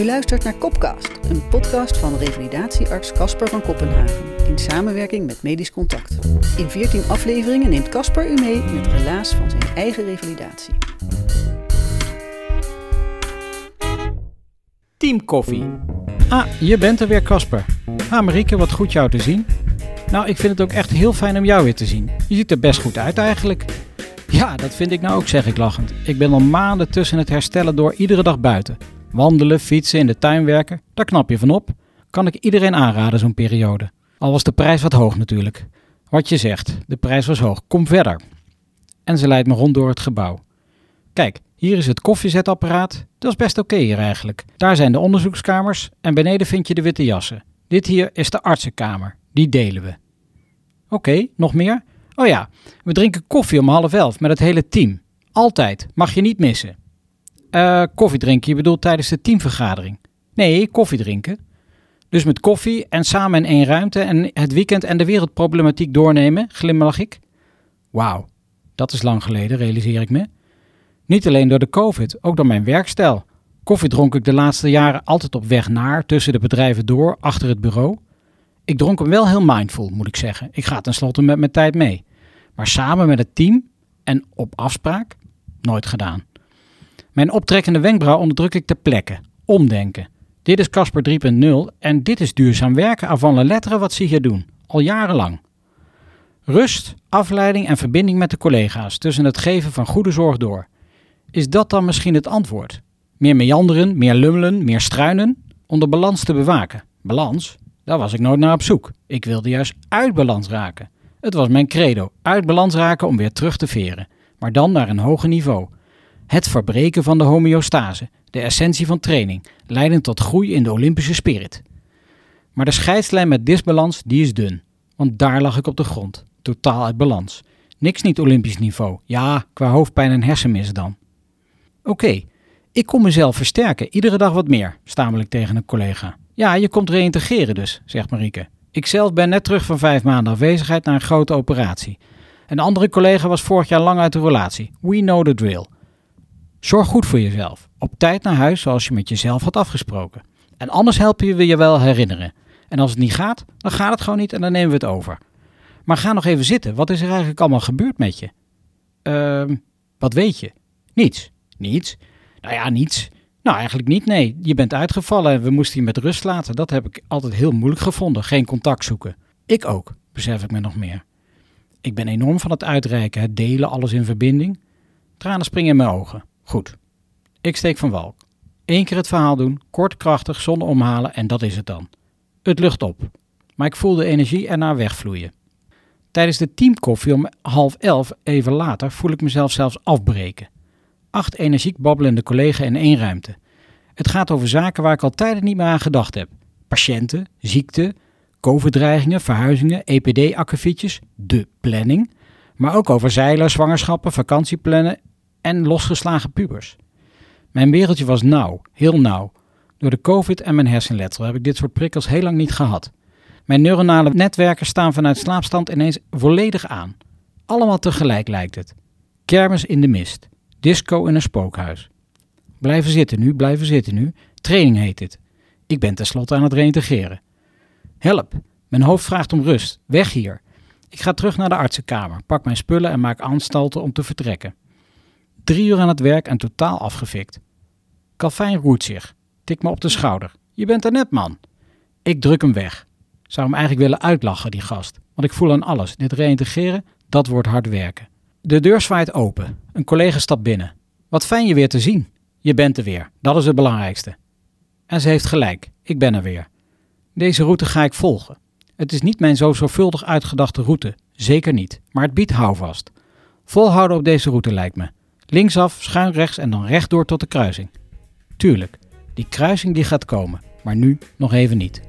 U luistert naar Kopcast, een podcast van revalidatiearts Casper van Kopenhagen in samenwerking met Medisch Contact. In 14 afleveringen neemt Casper u mee in het relaas van zijn eigen revalidatie. Team Koffie. Ah, je bent er weer, Casper. Ah, Marieke, wat goed jou te zien. Nou, ik vind het ook echt heel fijn om jou weer te zien. Je ziet er best goed uit eigenlijk. Ja, dat vind ik nou ook, zeg ik lachend. Ik ben al maanden tussen het herstellen door iedere dag buiten. Wandelen, fietsen, in de tuin werken, daar knap je van op. Kan ik iedereen aanraden, zo'n periode. Al was de prijs wat hoog natuurlijk. Wat je zegt, de prijs was hoog. Kom verder. En ze leidt me rond door het gebouw. Kijk, hier is het koffiezetapparaat. Dat is best oké hier eigenlijk. Daar zijn de onderzoekskamers en beneden vind je de witte jassen. Dit hier is de artsenkamer. Die delen we. Oké, nog meer? Oh ja, we drinken koffie om half elf met het hele team. Altijd, mag je niet missen. Eh, koffie drinken, je bedoelt tijdens de teamvergadering? Nee, koffie drinken. Dus met koffie en samen in één ruimte en het weekend en de wereldproblematiek doornemen, glimlach ik. Wauw, dat is lang geleden, realiseer ik me. Niet alleen door de COVID, ook door mijn werkstijl. Koffie dronk ik de laatste jaren altijd op weg naar, tussen de bedrijven door, achter het bureau. Ik dronk hem wel heel mindful, moet ik zeggen. Ik ga tenslotte met mijn tijd mee. Maar samen met het team en op afspraak? Nooit gedaan. Mijn optrekkende wenkbrauw onderdruk ik ter plekke. Omdenken. Dit is Casper 3.0 en dit is duurzaam werken avant la lettre wat ze hier doen. Al jarenlang. Rust, afleiding en verbinding met de collega's tussen het geven van goede zorg door. Is dat dan misschien het antwoord? Meer meanderen, meer lummelen, meer struinen? Om de balans te bewaken. Balans? Daar was ik nooit naar op zoek. Ik wilde juist uit balans raken. Het was mijn credo, uit balans raken om weer terug te veren. Maar dan naar een hoger niveau. Het verbreken van de homeostase, de essentie van training, leidend tot groei in de Olympische spirit. Maar de scheidslijn met disbalans, die is dun. Want daar lag ik op de grond, totaal uit balans. Niks niet Olympisch niveau. Ja, qua hoofdpijn en hersenmis dan. Oké, ik kom mezelf versterken, iedere dag wat meer, stamel ik tegen een collega. Ja, je komt reïntegreren dus, zegt Marieke. Ik zelf ben net terug van vijf maanden afwezigheid naar een grote operatie. Een andere collega was vorig jaar lang uit de relatie. We know the drill. Zorg goed voor jezelf. Op tijd naar huis zoals je met jezelf had afgesproken. En anders helpen we je wel herinneren. En als het niet gaat, dan gaat het gewoon niet en dan nemen we het over. Maar ga nog even zitten. Wat is er eigenlijk allemaal gebeurd met je? Ehm, wat weet je? Niets. Niets? Nou ja, niets. Nou, eigenlijk niet, nee. Je bent uitgevallen en we moesten je met rust laten. Dat heb ik altijd heel moeilijk gevonden. Geen contact zoeken. Ik ook, besef ik me nog meer. Ik ben enorm van het uitreiken, het delen, alles in verbinding. Tranen springen in mijn ogen. Goed. Ik steek van wal. Eén keer het verhaal doen, kort, krachtig, zonder omhalen en dat is het dan. Het lucht op. Maar ik voel de energie ernaar wegvloeien. Tijdens de teamkoffie om half elf, even later, voel ik mezelf zelfs afbreken. Acht energiek babbelende collega's in één ruimte. Het gaat over zaken waar ik al tijden niet meer aan gedacht heb. Patiënten, ziekte, COVID-dreigingen, verhuizingen, EPD-akkefietjes, de planning. Maar ook over zeilen, zwangerschappen, vakantieplannen en losgeslagen pubers. Mijn wereldje was nauw, heel nauw. Door de COVID en mijn hersenletsel heb ik dit soort prikkels heel lang niet gehad. Mijn neuronale netwerken staan vanuit slaapstand ineens volledig aan. Allemaal tegelijk lijkt het. Kermis in de mist. Disco in een spookhuis. Blijven zitten nu, blijven zitten nu. Training heet dit. Ik ben tenslotte aan het reintegreren. Help, mijn hoofd vraagt om rust. Weg hier. Ik ga terug naar de artsenkamer, pak mijn spullen en maak anstalten om te vertrekken. Drie uur aan het werk en totaal afgefikt. Calvijn roert zich, tikt me op de schouder. Je bent er net, man. Ik druk hem weg. Zou hem eigenlijk willen uitlachen, die gast. Want ik voel aan alles. Dit reïntegreren, dat wordt hard werken. De deur zwaait open. Een collega stapt binnen. Wat fijn je weer te zien. Je bent er weer. Dat is het belangrijkste. En ze heeft gelijk. Ik ben er weer. Deze route ga ik volgen. Het is niet mijn zo zorgvuldig uitgedachte route. Zeker niet. Maar het biedt houvast. Volhouden op deze route lijkt me. Linksaf, schuin rechts en dan rechtdoor tot de kruising. Tuurlijk, die kruising die gaat komen. Maar nu nog even niet.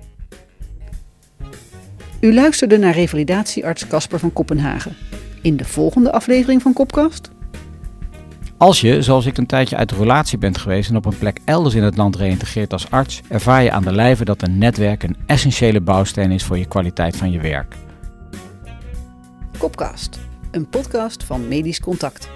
U luisterde naar revalidatiearts Casper van Kopenhagen. In de volgende aflevering van Kopkast. Als je, zoals ik een tijdje uit de relatie bent geweest en op een plek elders in het land reïntegreert als arts, ervaar je aan de lijve dat een netwerk een essentiële bouwsteen is voor je kwaliteit van je werk. Kopcast, een podcast van Medisch Contact.